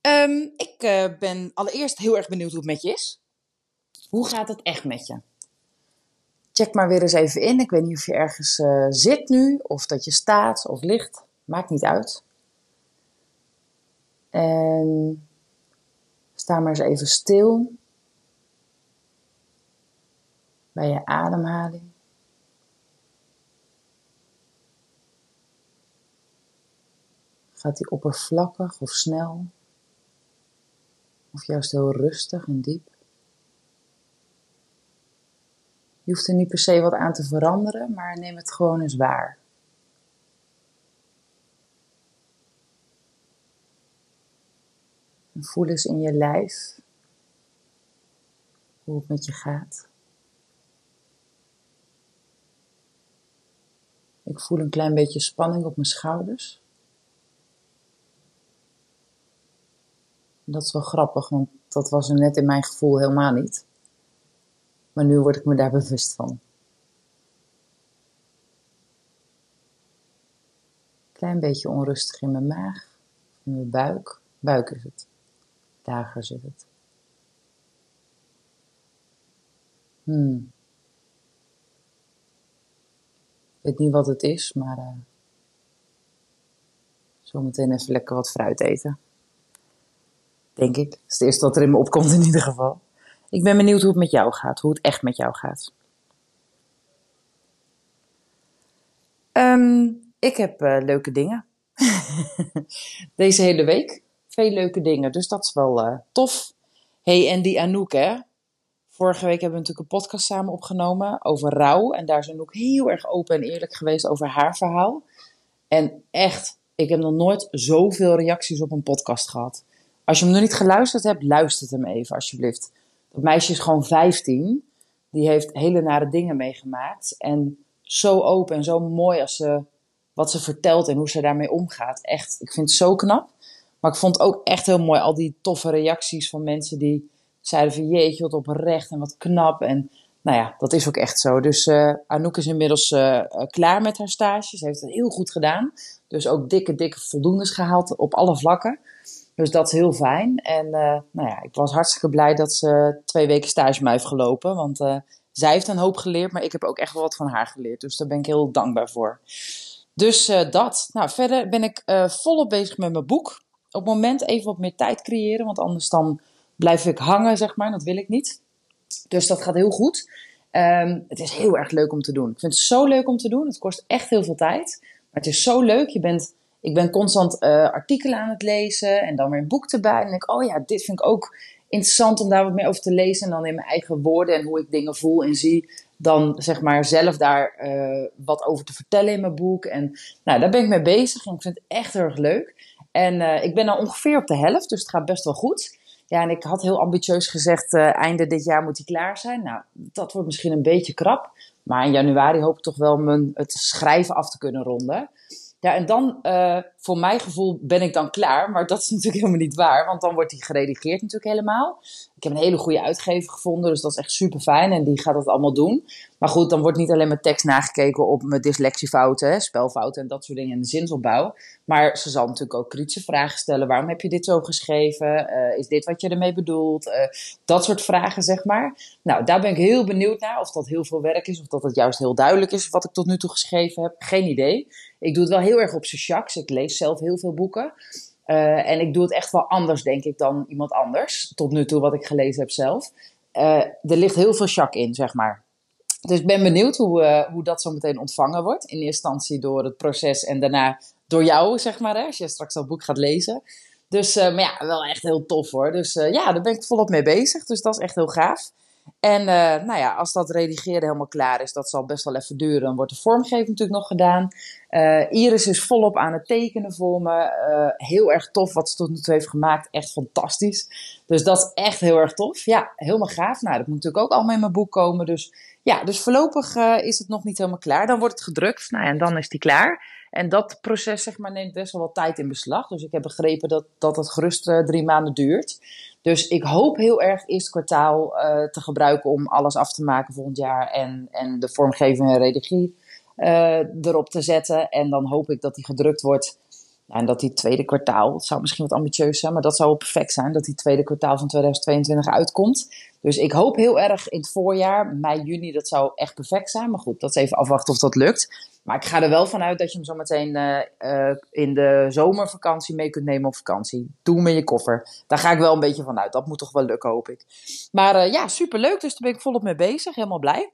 Ehm, ik eh, ben allereerst heel erg benieuwd hoe het met je is. Hoe gaat het echt met je? Check maar weer eens even in. Ik weet niet of je ergens eh, zit nu, of dat je staat of ligt. Maakt niet uit. En sta maar eens even stil bij je ademhaling. Gaat die oppervlakkig of snel? Of juist heel rustig en diep? Je hoeft er niet per se wat aan te veranderen, maar neem het gewoon eens waar. Voel eens in je lijf hoe het met je gaat. Ik voel een klein beetje spanning op mijn schouders. Dat is wel grappig, want dat was er net in mijn gevoel helemaal niet. Maar nu word ik me daar bewust van. Klein beetje onrustig in mijn maag, in mijn buik. Buik is het. Dager zit het. Hmm. Ik weet niet wat het is, maar uh, zometeen even lekker wat fruit eten. Denk ik. Dat is het eerste wat er in me opkomt in ieder geval. Ik ben benieuwd hoe het met jou gaat, hoe het echt met jou gaat. Um, ik heb uh, leuke dingen. Deze hele week. Veel leuke dingen, dus dat is wel uh, tof. hey, en die Anouk, hè. Vorige week hebben we natuurlijk een podcast samen opgenomen over rouw. En daar is Anouk heel erg open en eerlijk geweest over haar verhaal. En echt, ik heb nog nooit zoveel reacties op een podcast gehad. Als je hem nog niet geluisterd hebt, luister hem even alsjeblieft. Dat meisje is gewoon 15. Die heeft hele nare dingen meegemaakt. En zo open en zo mooi als ze wat ze vertelt en hoe ze daarmee omgaat. Echt, ik vind het zo knap. Maar ik vond ook echt heel mooi al die toffe reacties van mensen die zeiden van jeetje, wat oprecht en wat knap. En nou ja, dat is ook echt zo. Dus uh, Anouk is inmiddels uh, klaar met haar stage. Ze heeft het heel goed gedaan. Dus ook dikke, dikke voldoendes gehaald op alle vlakken. Dus dat is heel fijn. En uh, nou ja, ik was hartstikke blij dat ze twee weken stage mij heeft gelopen. Want uh, zij heeft een hoop geleerd, maar ik heb ook echt wel wat van haar geleerd. Dus daar ben ik heel dankbaar voor. Dus uh, dat. Nou, verder ben ik volop bezig met mijn boek. Op het moment even wat meer tijd creëren, want anders dan blijf ik hangen, zeg maar. Dat wil ik niet. Dus dat gaat heel goed. Um, het is heel erg leuk om te doen. Ik vind het zo leuk om te doen. Het kost echt heel veel tijd. Maar het is zo leuk. Je bent ik ben constant uh, artikelen aan het lezen en dan weer een boek erbij. En denk ik, oh ja, dit vind ik ook interessant om daar wat meer over te lezen. En dan in mijn eigen woorden en hoe ik dingen voel en zie. Dan zeg maar zelf daar uh, wat over te vertellen in mijn boek. En nou, daar ben ik mee bezig en ik vind het echt heel erg leuk. En uh, ik ben al ongeveer op de helft, dus het gaat best wel goed. Ja, en ik had heel ambitieus gezegd, einde dit jaar moet hij klaar zijn. Nou, dat wordt misschien een beetje krap. Maar in januari hoop ik toch wel mijn, het schrijven af te kunnen ronden. Ja, en dan, uh, voor mijn gevoel, ben ik dan klaar. Maar dat is natuurlijk helemaal niet waar, want dan wordt die geredigeerd natuurlijk helemaal. Ik heb een hele goede uitgever gevonden, dus dat is echt super fijn. En die gaat dat allemaal doen. Maar goed, dan wordt niet alleen mijn tekst nagekeken op mijn dyslexiefouten, spelfouten en dat soort dingen en de zinsopbouw. Maar ze zal natuurlijk ook kritische vragen stellen. Waarom heb je dit zo geschreven? Uh, is dit wat je ermee bedoelt? Uh, dat soort vragen, zeg maar. Nou, daar ben ik heel benieuwd naar. Of dat heel veel werk is, of dat het juist heel duidelijk is wat ik tot nu toe geschreven heb. Geen idee. Ik doe het wel heel erg op zijn chaks. Ik lees zelf heel veel boeken. Uh, en ik doe het echt wel anders, denk ik, dan iemand anders. Tot nu toe wat ik gelezen heb zelf. Uh, er ligt heel veel chak in, zeg maar. Dus ik ben benieuwd hoe, uh, hoe dat zo meteen ontvangen wordt. In eerste instantie door het proces en daarna door jou, zeg maar. Hè, als je straks dat boek gaat lezen. Dus, maar ja, wel echt heel tof hoor. Dus ja, daar ben ik volop mee bezig. Dus dat is echt heel gaaf. En uh, nou ja, als dat redigeren helemaal klaar is, dat zal best wel even duren. Dan wordt de vormgeving natuurlijk nog gedaan. Uh, Iris is volop aan het tekenen voor me. Uh, heel erg tof wat ze tot nu toe heeft gemaakt. Echt fantastisch. Dus dat is echt heel erg tof. Ja, helemaal gaaf. Nou, dat moet natuurlijk ook allemaal in mijn boek komen. Dus ja, dus voorlopig is het nog niet helemaal klaar. Dan wordt het gedrukt. Nou ja, en dan is die klaar. En dat proces zeg maar, neemt best wel wat tijd in beslag. Dus ik heb begrepen dat, dat het gerust drie maanden duurt. Dus ik hoop heel erg eerst kwartaal uh, te gebruiken om alles af te maken volgend jaar. En, en de vormgeving en regie uh, erop te zetten. En dan hoop ik dat die gedrukt wordt. en dat die tweede kwartaal, het zou misschien wat ambitieus zijn, maar dat zou perfect zijn, dat die tweede kwartaal van 2022 uitkomt. Dus ik hoop heel erg in het voorjaar, mei, juni, dat zou echt perfect zijn. Maar goed, dat is even afwachten of dat lukt. Maar ik ga er wel vanuit dat je hem zo meteen uh, uh, in de zomervakantie mee kunt nemen op vakantie. Doe hem in je koffer. Daar ga ik wel een beetje van uit. Dat moet toch wel lukken, hoop ik. Maar uh, ja, superleuk. Dus daar ben ik volop mee bezig. Helemaal blij.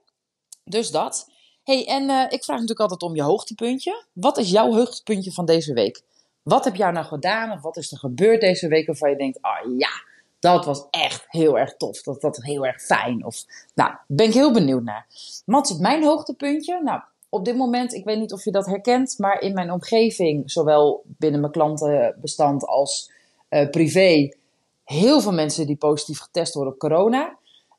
Dus dat. hey, en ik vraag natuurlijk altijd om je hoogtepuntje. Wat is jouw hoogtepuntje van deze week? Wat heb jij nou gedaan? Of wat is er gebeurd deze week waarvan je denkt, ah oh, ja, dat was echt heel erg tof. Dat, dat heel erg fijn. Of, nou, ben ik heel benieuwd naar. Wat is mijn hoogtepuntje? Nou, op dit moment, ik weet niet of je dat herkent, maar in mijn omgeving, zowel binnen mijn klantenbestand als uh, privé, heel veel mensen die positief getest worden op corona.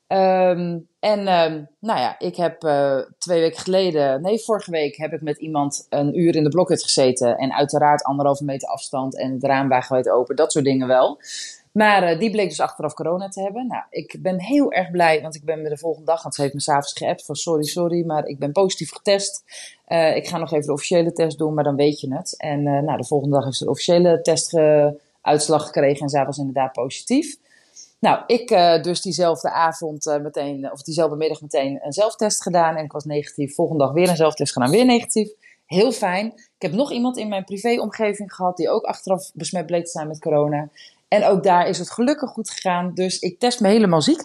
Um, en um, nou ja, ik heb uh, twee weken geleden, nee, vorige week heb ik met iemand een uur in de blokhut gezeten. En uiteraard anderhalve meter afstand en het raam open, dat soort dingen wel. Maar uh, die bleek dus achteraf corona te hebben. Nou, ik ben heel erg blij, want ik ben de volgende dag, want ze heeft me s'avonds geappt van sorry, sorry, maar ik ben positief getest. Uh, ik ga nog even de officiële test doen, maar dan weet je het. En uh, nou, de volgende dag heeft ze de officiële testuitslag gekregen en zij was inderdaad positief. Nou, ik dus diezelfde avond meteen, of diezelfde middag meteen een zelftest gedaan en ik was negatief. Volgende dag weer een zelftest gedaan, weer negatief. Heel fijn. Ik heb nog iemand in mijn privéomgeving gehad die ook achteraf besmet bleek te zijn met corona. En ook daar is het gelukkig goed gegaan. Dus ik test me helemaal ziek.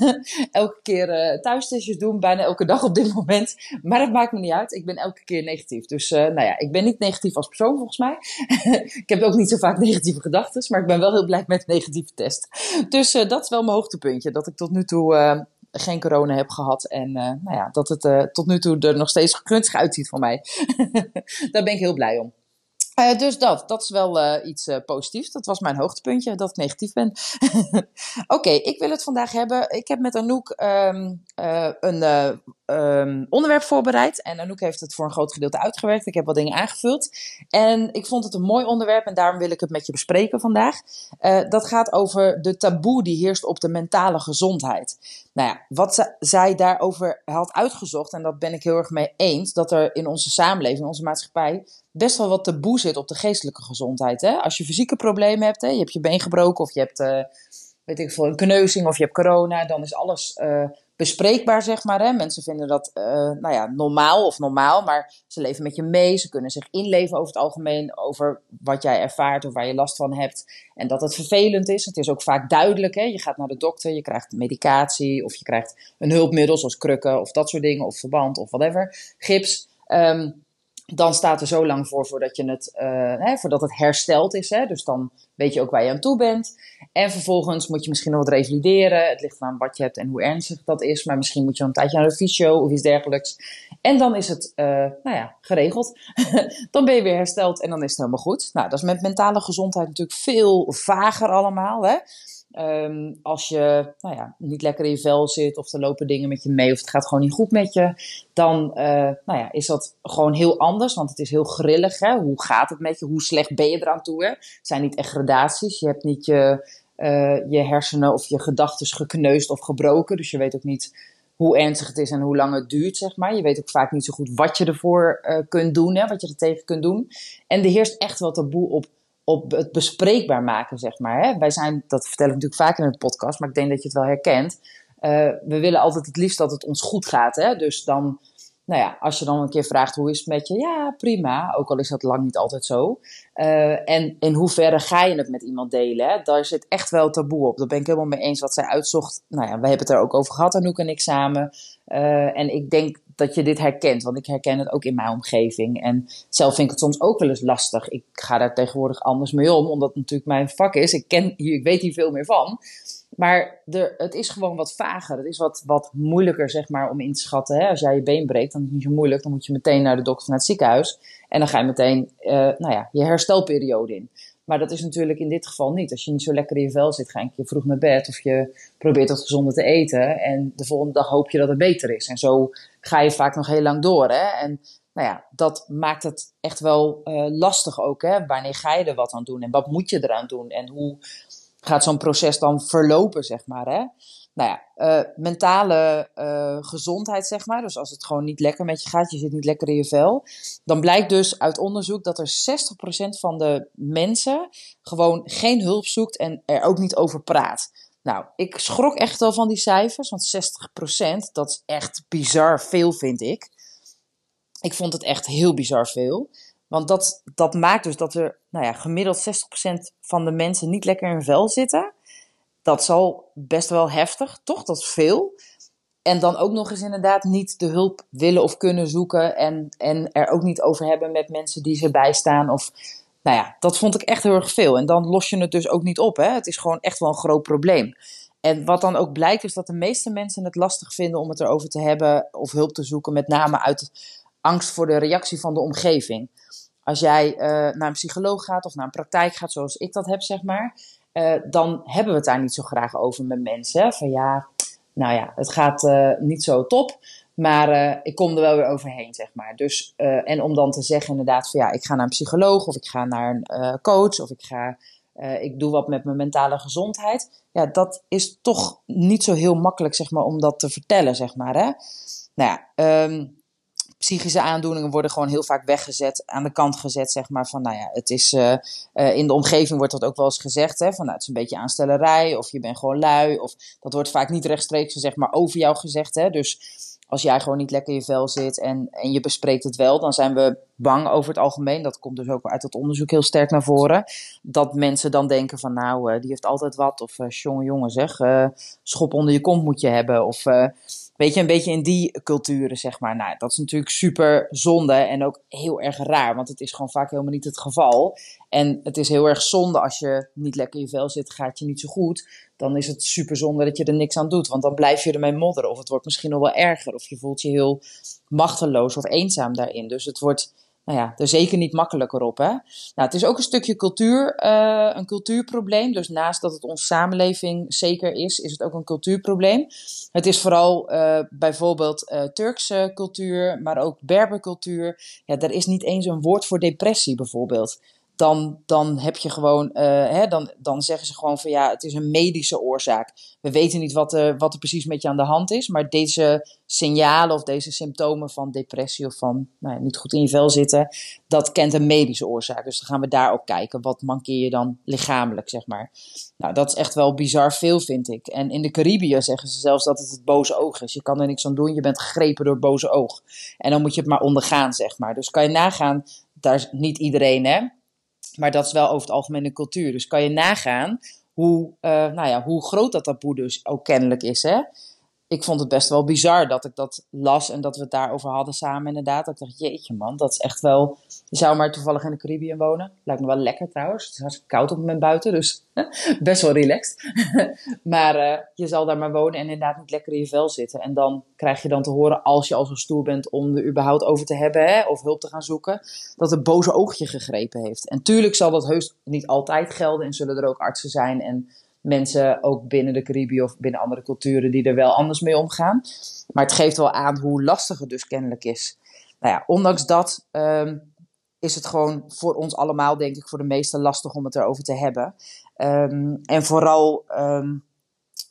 elke keer uh, thuistestjes doen, bijna elke dag op dit moment. Maar dat maakt me niet uit. Ik ben elke keer negatief. Dus uh, nou ja, ik ben niet negatief als persoon volgens mij. ik heb ook niet zo vaak negatieve gedachten. Maar ik ben wel heel blij met negatieve test. Dus uh, dat is wel mijn hoogtepuntje. Dat ik tot nu toe geen corona heb gehad. En nou ja, dat het tot nu toe er nog steeds gunstig uitziet voor mij. Daar ben ik heel blij om. Uh, dus dat, dat is wel uh, iets uh, positiefs. Dat was mijn hoogtepuntje, dat ik negatief ben. Oké, ik wil het vandaag hebben. Ik heb met Anouk um, een um, onderwerp voorbereid. En Anouk heeft het voor een groot gedeelte uitgewerkt. Ik heb wat dingen aangevuld. En ik vond het een mooi onderwerp en daarom wil ik het met je bespreken vandaag. dat gaat over de taboe die heerst op de mentale gezondheid. Nou ja, wat zij daarover had uitgezocht, en dat ben ik heel erg mee eens, dat er in onze samenleving, in onze maatschappij, best wel wat taboe zit op de geestelijke gezondheid. Hè? Als je fysieke problemen hebt, hè, je hebt je been gebroken of je hebt uh, weet ik veel, een kneuzing of je hebt corona, dan is alles uh, bespreekbaar, zeg maar. Hè? Mensen vinden dat uh, nou ja, normaal of normaal, maar ze leven met je mee. Ze kunnen zich inleven over het algemeen over wat jij ervaart of waar je last van hebt. En dat het vervelend is. Het is ook vaak duidelijk. Hè? Je gaat naar de dokter, je krijgt medicatie of je krijgt een hulpmiddel zoals krukken of dat soort dingen of verband of whatever, gips. Um, dan staat er zo lang voor voordat, je het, uh, hè, voordat het hersteld is. Hè? Dus dan weet je ook waar je aan toe bent. En vervolgens moet je misschien nog wat revalideren. Het ligt aan wat je hebt en hoe ernstig dat is. Maar misschien moet je een tijdje naar de fysio of iets dergelijks. En dan is het uh, nou ja, geregeld. dan ben je weer hersteld en dan is het helemaal goed. Nou, dat is met mentale gezondheid natuurlijk veel vager allemaal. Hè? Um, als je nou ja, niet lekker in je vel zit of er lopen dingen met je mee of het gaat gewoon niet goed met je, dan uh, nou ja, is dat gewoon heel anders. Want het is heel grillig. Hè? Hoe gaat het met je? Hoe slecht ben je eraan toe? Het zijn niet echt gradaties. Je hebt niet je, uh, je hersenen of je gedachten gekneusd of gebroken. Dus je weet ook niet hoe ernstig het is en hoe lang het duurt, zeg maar. Je weet ook vaak niet zo goed wat je ervoor uh, kunt doen, hè? wat je er tegen kunt doen. En er heerst echt wel taboe op op het bespreekbaar maken, zeg maar. Hè? Wij zijn, dat vertel ik natuurlijk vaak in het podcast, maar ik denk dat je het wel herkent. Uh, we willen altijd het liefst dat het ons goed gaat. Hè? Dus dan, nou ja, als je dan een keer vraagt hoe is het met je, ja, prima. Ook al is dat lang niet altijd zo. Uh, en in hoeverre ga je het met iemand delen? Hè? Daar zit echt wel taboe op. Daar ben ik helemaal mee eens wat zij uitzocht. Nou ja, we hebben het er ook over gehad, Anouk en ik samen. Uh, en ik denk dat je dit herkent, want ik herken het ook in mijn omgeving. En zelf vind ik het soms ook wel eens lastig. Ik ga daar tegenwoordig anders mee om, omdat het natuurlijk mijn vak is. Ik, ken ik weet hier veel meer van. Maar het is gewoon wat vager. Het is wat, wat moeilijker, zeg maar, om in te schatten. Hè? Als jij je been breekt, dan is het niet zo moeilijk. Dan moet je meteen naar de dokter, naar het ziekenhuis. En dan ga je meteen, uh, nou ja, je herstelperiode in. Maar dat is natuurlijk in dit geval niet. Als je niet zo lekker in je vel zit, ga je een keer vroeg naar bed. Of je probeert wat gezonder te eten. En de volgende dag hoop je dat het beter is. En zo ga je vaak nog heel lang door. Hè? En nou ja, dat maakt het echt wel uh, lastig ook. Hè? Wanneer ga je er wat aan doen? En wat moet je eraan doen? En hoe gaat zo'n proces dan verlopen, zeg maar. Hè? Nou ja, uh, mentale uh, gezondheid, zeg maar. Dus als het gewoon niet lekker met je gaat, je zit niet lekker in je vel. Dan blijkt dus uit onderzoek dat er 60% van de mensen gewoon geen hulp zoekt en er ook niet over praat. Nou, ik schrok echt wel van die cijfers, want 60%, dat is echt bizar veel, vind ik. Ik vond het echt heel bizar veel. Want dat, dat maakt dus dat er nou ja, gemiddeld 60% van de mensen niet lekker in vel zitten. Dat is al best wel heftig, toch? Dat is veel. En dan ook nog eens inderdaad niet de hulp willen of kunnen zoeken. En, en er ook niet over hebben met mensen die ze bijstaan. Of, nou ja, dat vond ik echt heel erg veel. En dan los je het dus ook niet op. Hè? Het is gewoon echt wel een groot probleem. En wat dan ook blijkt, is dat de meeste mensen het lastig vinden om het erover te hebben of hulp te zoeken. Met name uit angst voor de reactie van de omgeving. Als jij uh, naar een psycholoog gaat of naar een praktijk gaat, zoals ik dat heb, zeg maar, uh, dan hebben we het daar niet zo graag over met mensen. Van ja, nou ja, het gaat uh, niet zo top, maar ik kom er wel weer overheen, zeg maar. Dus, en om dan te zeggen inderdaad van ja, ik ga naar een psycholoog of ik ga naar een coach of ik ga, ik doe wat met mijn mentale gezondheid. Ja, dat is toch niet zo heel makkelijk, zeg maar, om dat te vertellen, zeg maar. Hè? Nou ja, um, psychische aandoeningen worden gewoon heel vaak weggezet, aan de kant gezet, zeg maar. Van nou ja, het is uh, uh, in de omgeving wordt dat ook wel eens gezegd, hè, van nou, het is een beetje aanstellerij, of je bent gewoon lui, of dat wordt vaak niet rechtstreeks gezegd, maar over jou gezegd. Hè. Dus als jij gewoon niet lekker in je vel zit en, en je bespreekt het wel, dan zijn we bang over het algemeen. Dat komt dus ook uit het onderzoek heel sterk naar voren. Dat mensen dan denken van nou, uh, die heeft altijd wat. Of uh, jongen, zeg, schop onder je kont moet je hebben. Of weet je, een beetje in die culturen, zeg maar. Nou, dat is natuurlijk super zonde en ook heel erg raar, want het is gewoon vaak helemaal niet het geval. En het is heel erg zonde als je niet lekker in je vel zit, gaat je niet zo goed. Dan is het super zonde dat je er niks aan doet, want dan blijf je ermee modderen. Of het wordt misschien nog wel erger, of je voelt je heel machteloos of eenzaam daarin. Dus het wordt nou ja, er zeker niet makkelijker op. Hè? Nou, het is ook een stukje cultuur, uh, een cultuurprobleem. Dus naast dat het onze samenleving zeker is, is het ook een cultuurprobleem. Het is vooral uh, bijvoorbeeld uh, Turkse cultuur, maar ook Berbercultuur. Ja, er is niet eens een woord voor depressie bijvoorbeeld dan, dan heb je gewoon, uh, hè, dan, dan zeggen ze gewoon van ja, het is een medische oorzaak. We weten niet wat er, wat er precies met je aan de hand is, maar deze signalen of deze symptomen van depressie of van nou, niet goed in je vel zitten, dat kent een medische oorzaak. Dus dan gaan we daar ook kijken. Wat mankeer je dan lichamelijk, zeg maar. Nou, dat is echt wel bizar veel, vind ik. En in de Caribië zeggen ze zelfs dat het het boze oog is. Je kan er niks aan doen, je bent gegrepen door boze oog. En dan moet je het maar ondergaan, zeg maar. Dus kan je nagaan, daar is niet iedereen, hè maar dat is wel over het algemeen de cultuur. Dus kan je nagaan hoe, uh, nou ja, hoe groot dat taboe dus ook kennelijk is. Hè? Ik vond het best wel bizar dat ik dat las en dat we het daarover hadden samen inderdaad. Dat ik dacht, jeetje man, dat is echt wel... Je zou maar toevallig in de Caribbean wonen. Lijkt me wel lekker trouwens. Het is koud op het moment buiten, dus best wel relaxed. maar uh, je zal daar maar wonen en inderdaad niet lekker in je vel zitten. En dan krijg je dan te horen, als je al zo stoer bent om er überhaupt over te hebben hè, of hulp te gaan zoeken, dat het boze oogje gegrepen heeft. En tuurlijk zal dat heus niet altijd gelden en zullen er ook artsen zijn en mensen ook binnen de Caribië of binnen andere culturen die er wel anders mee omgaan. Maar het geeft wel aan hoe lastig het dus kennelijk is. Nou ja, ondanks dat um, is het gewoon voor ons allemaal, denk ik, voor de meesten lastig om het erover te hebben. Um, en vooral um,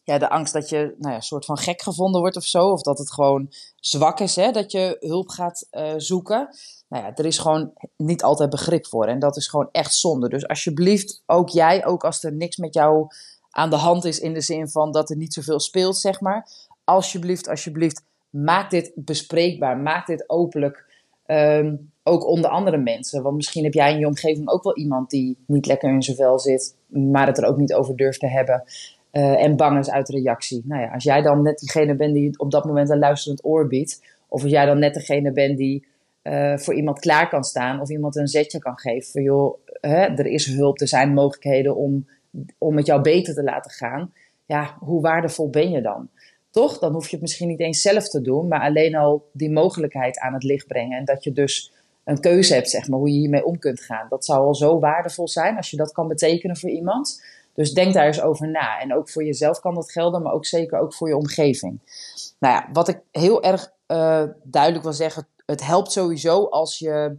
ja, de angst dat je nou ja, soort van gek gevonden wordt of zo. Of dat het gewoon zwak is, hè, dat je hulp gaat uh, zoeken. Nou ja, er is gewoon niet altijd begrip voor. En dat is gewoon echt zonde. Dus alsjeblieft, ook jij, ook als er niks met jou aan de hand is in de zin van dat er niet zoveel speelt, zeg maar. Alsjeblieft, alsjeblieft, maak dit bespreekbaar. Maak dit openlijk. Um, ook onder andere mensen. Want misschien heb jij in je omgeving ook wel iemand die niet lekker in zijn vel zit, maar het er ook niet over durft te hebben. Uh, en bang is uit reactie. Nou ja, als jij dan net diegene bent die op dat moment een luisterend oor biedt. Of als jij dan net degene bent die uh, voor iemand klaar kan staan. Of iemand een zetje kan geven. Van joh, hè, er is hulp, er zijn mogelijkheden om om het jou beter te laten gaan. ja, hoe waardevol ben je dan? Toch? Dan hoef je het misschien niet eens zelf te doen, maar alleen al die mogelijkheid aan het licht brengen. En dat je dus een keuze hebt, zeg maar, hoe je hiermee om kunt gaan. Dat zou al zo waardevol zijn als je dat kan betekenen voor iemand. Dus denk daar eens over na. En ook voor jezelf kan dat gelden, maar ook zeker ook voor je omgeving. Nou ja, wat ik heel erg uh, duidelijk wil zeggen, het helpt sowieso als je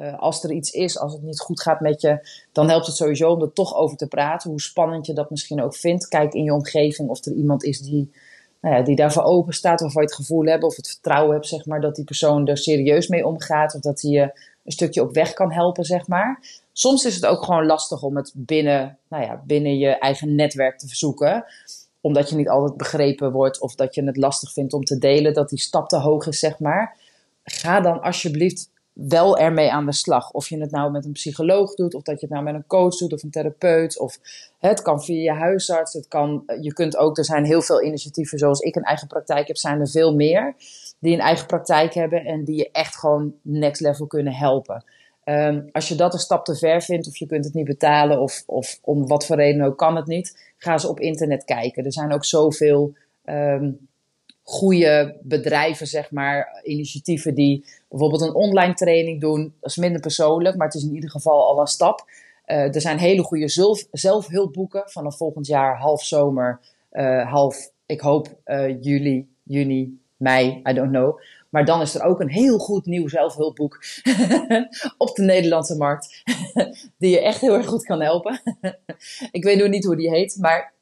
uh, als er iets is, als het niet goed gaat met je, dan helpt het sowieso om er toch over te praten. Hoe spannend je dat misschien ook vindt. Kijk in je omgeving of er iemand is die, nou ja, die daarvoor open staat, waarvan je het gevoel hebt of het vertrouwen hebt, zeg maar, dat die persoon er serieus mee omgaat. Of dat hij je een stukje op weg kan helpen, zeg maar. Soms is het ook gewoon lastig om het binnen, nou ja, binnen je eigen netwerk te verzoeken omdat je niet altijd begrepen wordt of dat je het lastig vindt om te delen, dat die stap te hoog is, zeg maar. Ga dan alsjeblieft wel ermee aan de slag. Of je het nou met een psycholoog doet, of dat je het nou met een coach doet of een therapeut. Of het kan via je huisarts. Het kan, je kunt ook, er zijn heel veel initiatieven zoals ik een eigen praktijk heb, zijn er veel meer. Die een eigen praktijk hebben en die je echt gewoon next level kunnen helpen. Ehm, als je dat een stap te ver vindt, of je kunt het niet betalen, of, of om wat voor reden ook kan het niet, ga eens op internet kijken. Er zijn ook zoveel um, goede bedrijven, zeg maar, initiatieven die bijvoorbeeld een online training doen. Dat is minder persoonlijk, maar het is in ieder geval al een stap. Uh, er zijn hele goede zelf, zelfhulpboeken vanaf volgend jaar, half zomer, uh, half, ik hoop, uh, juli, juni, mei, I don't know. Maar dan is er ook een heel goed nieuw zelfhulpboek op de Nederlandse markt. die je echt heel erg goed kan helpen. ik weet nog niet hoe die heet, maar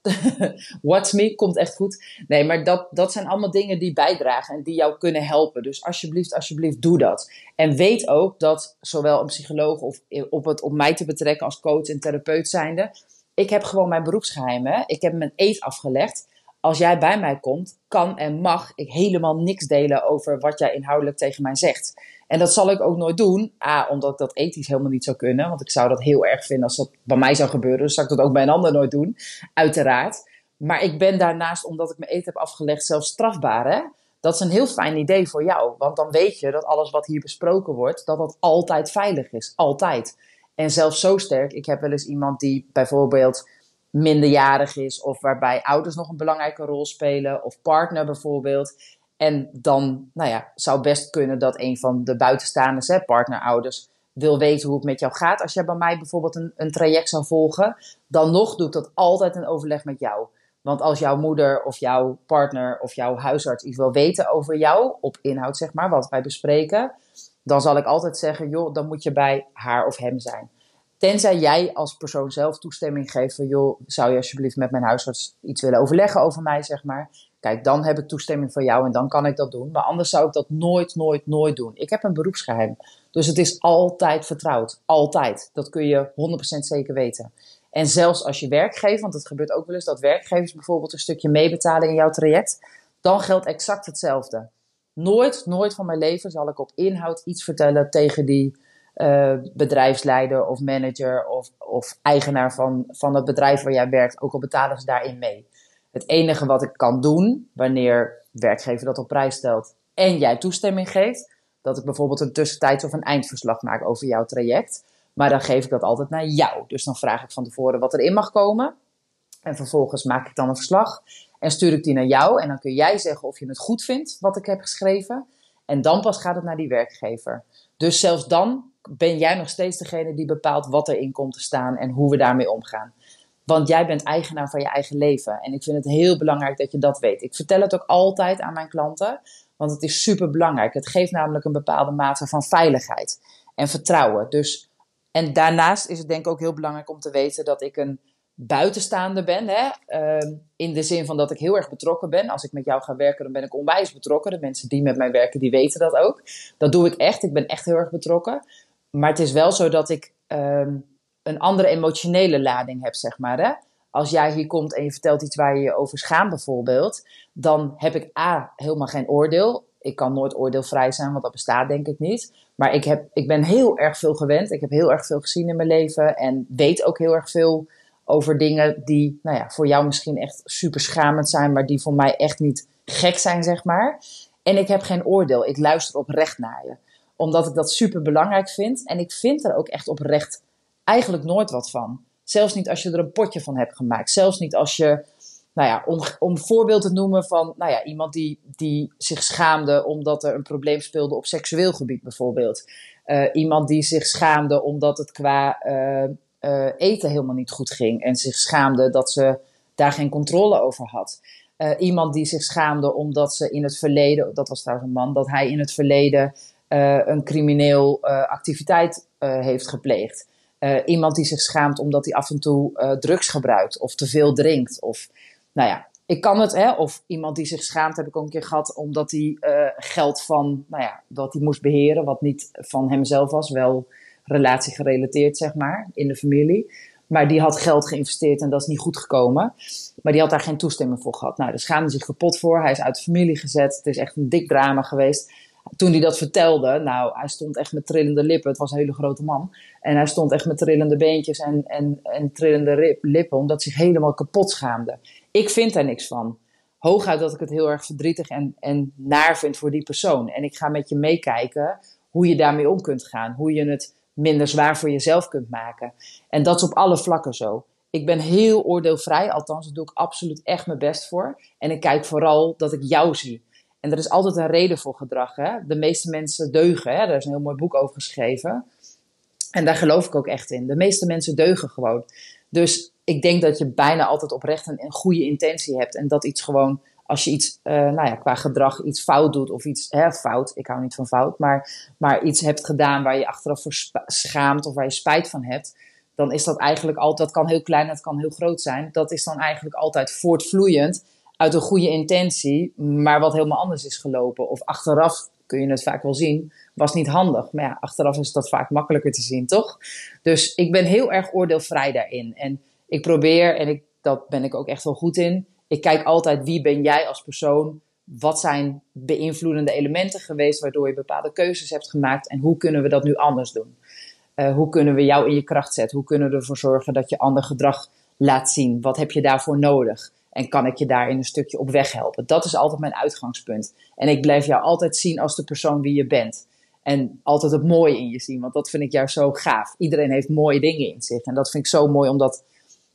Watch Me komt echt goed. Nee, maar dat, dat zijn allemaal dingen die bijdragen en die jou kunnen helpen. Dus alsjeblieft, alsjeblieft, doe dat. En weet ook dat zowel een psycholoog of op het op mij te betrekken als coach en therapeut zijnde. Ik heb gewoon mijn beroepsgeheimen. Ik heb mijn eet afgelegd als jij bij mij komt, kan en mag ik helemaal niks delen over wat jij inhoudelijk tegen mij zegt. En dat zal ik ook nooit doen. A, omdat ik dat ethisch helemaal niet zou kunnen. Want ik zou dat heel erg vinden als dat bij mij zou gebeuren. Dus zou ik dat ook bij een ander nooit doen. Uiteraard. Maar ik ben daarnaast, omdat ik mijn eten heb afgelegd, zelfs strafbaar. Hè? Dat is een heel fijn idee voor jou. Want dan weet je dat alles wat hier besproken wordt, dat dat altijd veilig is. Altijd. En zelfs zo sterk. Ik heb wel eens iemand die bijvoorbeeld minderjarig is of waarbij ouders nog een belangrijke rol spelen of partner bijvoorbeeld. En dan nou ja, zou best kunnen dat een van de buitenstaanders, hè, partnerouders, wil weten hoe het met jou gaat. Als jij bij mij bijvoorbeeld een, een traject zou volgen, dan nog doe ik dat altijd in overleg met jou. Want als jouw moeder of jouw partner of jouw huisarts iets wil weten over jou, op inhoud zeg maar, wat wij bespreken, dan zal ik altijd zeggen, joh, dan moet je bij haar of hem zijn. Tenzij jij als persoon zelf toestemming geeft van, joh, zou je alsjeblieft met mijn huisarts iets willen overleggen over mij, zeg maar. Kijk, dan heb ik toestemming van jou en dan kan ik dat doen. Maar anders zou ik dat nooit, nooit, nooit doen. Ik heb een beroepsgeheim. Dus het is altijd vertrouwd. Altijd. Dat kun je 100% zeker weten. En zelfs als je werkgever, want het gebeurt ook wel eens dat werkgevers bijvoorbeeld een stukje meebetalen in jouw traject, dan geldt exact hetzelfde. Nooit, nooit van mijn leven zal ik op inhoud iets vertellen tegen die uh, bedrijfsleider of manager of, of eigenaar van, van het bedrijf waar jij werkt, ook al betalen ze daarin mee. Het enige wat ik kan doen, wanneer werkgever dat op prijs stelt en jij toestemming geeft, dat ik bijvoorbeeld een tussentijds of een eindverslag maak over jouw traject. Maar dan geef ik dat altijd naar jou. Dus dan vraag ik van tevoren wat erin mag komen. En vervolgens maak ik dan een verslag en stuur ik die naar jou. En dan kun jij zeggen of je het goed vindt wat ik heb geschreven. En dan pas gaat het naar die werkgever. Dus zelfs dan ben jij nog steeds degene die bepaalt wat erin komt te staan en hoe we daarmee omgaan. Want jij bent eigenaar van je eigen leven. En ik vind het heel belangrijk dat je dat weet. Ik vertel het ook altijd aan mijn klanten, want het is super belangrijk. Het geeft namelijk een bepaalde mate van veiligheid en vertrouwen. Dus, en daarnaast is het denk ik ook heel belangrijk om te weten dat ik een buitenstaander ben. Hè? Ehm, in de zin van dat ik heel erg betrokken ben. Als ik met jou ga werken, dan ben ik onwijs betrokken. De mensen die met mij werken, die weten dat ook. Dat doe ik echt. Ik ben echt heel erg betrokken. Maar het is wel zo dat ik um, een andere emotionele lading heb, zeg maar. Hè? Als jij hier komt en je vertelt iets waar je je over schaamt, bijvoorbeeld, dan heb ik A, helemaal geen oordeel. Ik kan nooit oordeelvrij zijn, want dat bestaat denk ik niet. Maar ik, heb, ik ben heel erg veel gewend. Ik heb heel erg veel gezien in mijn leven en weet ook heel erg veel over dingen die nou ja, voor jou misschien echt super schamend zijn, maar die voor mij echt niet gek zijn, zeg maar. En ik heb geen oordeel. Ik luister oprecht naar je omdat ik dat super belangrijk vind. En ik vind er ook echt oprecht eigenlijk nooit wat van. Zelfs niet als je er een potje van hebt gemaakt. Zelfs niet als je nou ja, om, om voorbeeld te noemen van nou ja, iemand die, die zich schaamde omdat er een probleem speelde op seksueel gebied bijvoorbeeld. Uh, iemand die zich schaamde omdat het qua uh, uh, eten helemaal niet goed ging en zich schaamde dat ze daar geen controle over had. iemand die zich schaamde omdat ze in het verleden, dat was trouwens een man, dat hij in het verleden een crimineel activiteit heeft gepleegd. iemand die zich schaamt omdat hij af en toe drugs gebruikt of te veel drinkt. Of nou ja, ik kan het, hè, of iemand die zich schaamt, heb ik ook een keer gehad, omdat hij geld van, nou ja, dat hij moest beheren, wat niet van hemzelf was, wel relatiegerelateerd, zeg maar, in de familie. Maar die had geld geïnvesteerd en dat is niet goed gekomen. Maar die had daar geen toestemming voor gehad. Nou, daar schaamde zich kapot voor. Hij is uit de familie gezet. Het is echt een dik drama geweest. Toen hij dat vertelde, nou, hij stond echt met trillende lippen. Het was een hele grote man. En hij stond echt met trillende beentjes en, en, en trillende lippen, omdat hij zich helemaal kapot schaamde. Ik vind daar niks van. Hooguit dat ik het heel erg verdrietig en, en naar vind voor die persoon. En ik ga met je meekijken hoe je daarmee om kunt gaan. Hoe je het minder zwaar voor jezelf kunt maken. En dat is op alle vlakken zo. Ik ben heel oordeelvrij, althans, daar doe ik absoluut echt mijn best voor. En ik kijk vooral dat ik jou zie. En er is altijd een reden voor gedrag. Hè? De meeste mensen deugen. Hè? Daar is een heel mooi boek over geschreven. En daar geloof ik ook echt in. De meeste mensen deugen gewoon. Dus ik denk dat je bijna altijd oprecht een, een goede intentie hebt. En dat iets gewoon, als je iets, uh, nou ja, qua gedrag iets fout doet of iets, hè, fout, ik hou niet van fout, maar, maar iets hebt gedaan waar je achteraf voor schaamt of waar je spijt van hebt. Dan is dat eigenlijk altijd, dat kan heel klein, dat kan heel groot zijn. Dat is dan eigenlijk altijd voortvloeiend uit een goede intentie, maar wat helemaal anders is gelopen. Of achteraf kun je het vaak wel zien, was niet handig. Maar ja, achteraf is dat vaak makkelijker te zien, toch? Dus ik ben heel erg oordeelvrij daarin. En ik probeer, en ik, dat ben ik ook echt wel goed in, ik kijk altijd wie ben jij als persoon, wat zijn beïnvloedende elementen geweest waardoor je bepaalde keuzes hebt gemaakt en hoe kunnen we dat nu anders doen? Uh, hoe kunnen we jou in je kracht zetten? Hoe kunnen we ervoor zorgen dat je ander gedrag laat zien? Wat heb je daarvoor nodig? En kan ik je daarin een stukje op weg helpen? Dat is altijd mijn uitgangspunt. En ik blijf jou altijd zien als de persoon wie je bent. En altijd het mooie in je zien, want dat vind ik juist zo gaaf. Iedereen heeft mooie dingen in zich. En dat vind ik zo mooi om dat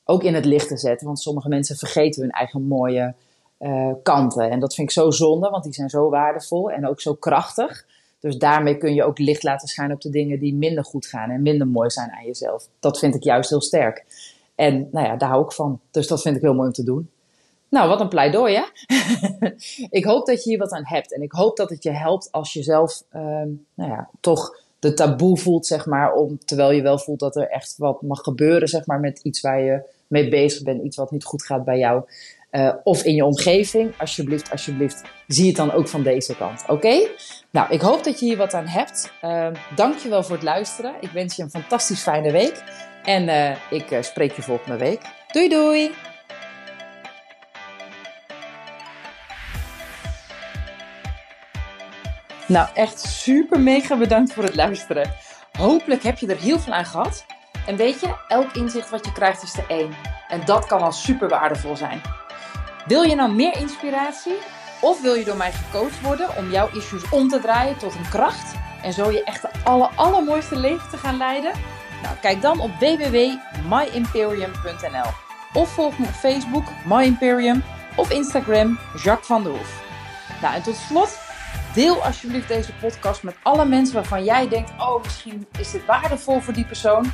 ook in het licht te zetten. Want sommige mensen vergeten hun eigen mooie uh, kanten. En dat vind ik zo zonde, want die zijn zo waardevol en ook zo krachtig. Dus daarmee kun je ook licht laten schijnen op de dingen die minder goed gaan en minder mooi zijn aan jezelf. Dat vind ik juist heel sterk. En nou ja, daar hou ik van. Dus dat vind ik heel mooi om te doen. Nou, wat een pleidooi, hè? ik hoop dat je hier wat aan hebt. En ik hoop dat het je helpt als je zelf, ehm, nou ja, toch de taboe voelt, zeg maar. Om, terwijl je wel voelt dat er echt wat mag gebeuren, zeg maar, met iets waar je mee bezig bent. Iets wat niet goed gaat bij jou. Uh, of in je omgeving. Alsjeblieft, alsjeblieft, zie het dan ook van deze kant. Oké? Nou, ik hoop dat je hier wat aan hebt. Je wel voor het luisteren. Ik wens je een fantastisch fijne week. En uh, ik uh, spreek je volgende week. Doei doei! Nou, echt super mega bedankt voor het luisteren. Hopelijk heb je er heel veel aan gehad. En weet je, elk inzicht wat je krijgt is er één. En dat kan al super waardevol zijn. Wil je nou meer inspiratie? Of wil je door mij gecoacht worden om jouw issues om te draaien tot een kracht? En zo je echt de aller, allermooiste leven te gaan leiden? Nou, kijk dan op www.myimperium.nl Of volg me op Facebook, My Imperium, of Instagram, Jacques van der Hoef. Nou, en tot slot Deel alsjeblieft deze podcast met alle mensen waarvan jij denkt: oh, misschien is dit waardevol voor die persoon.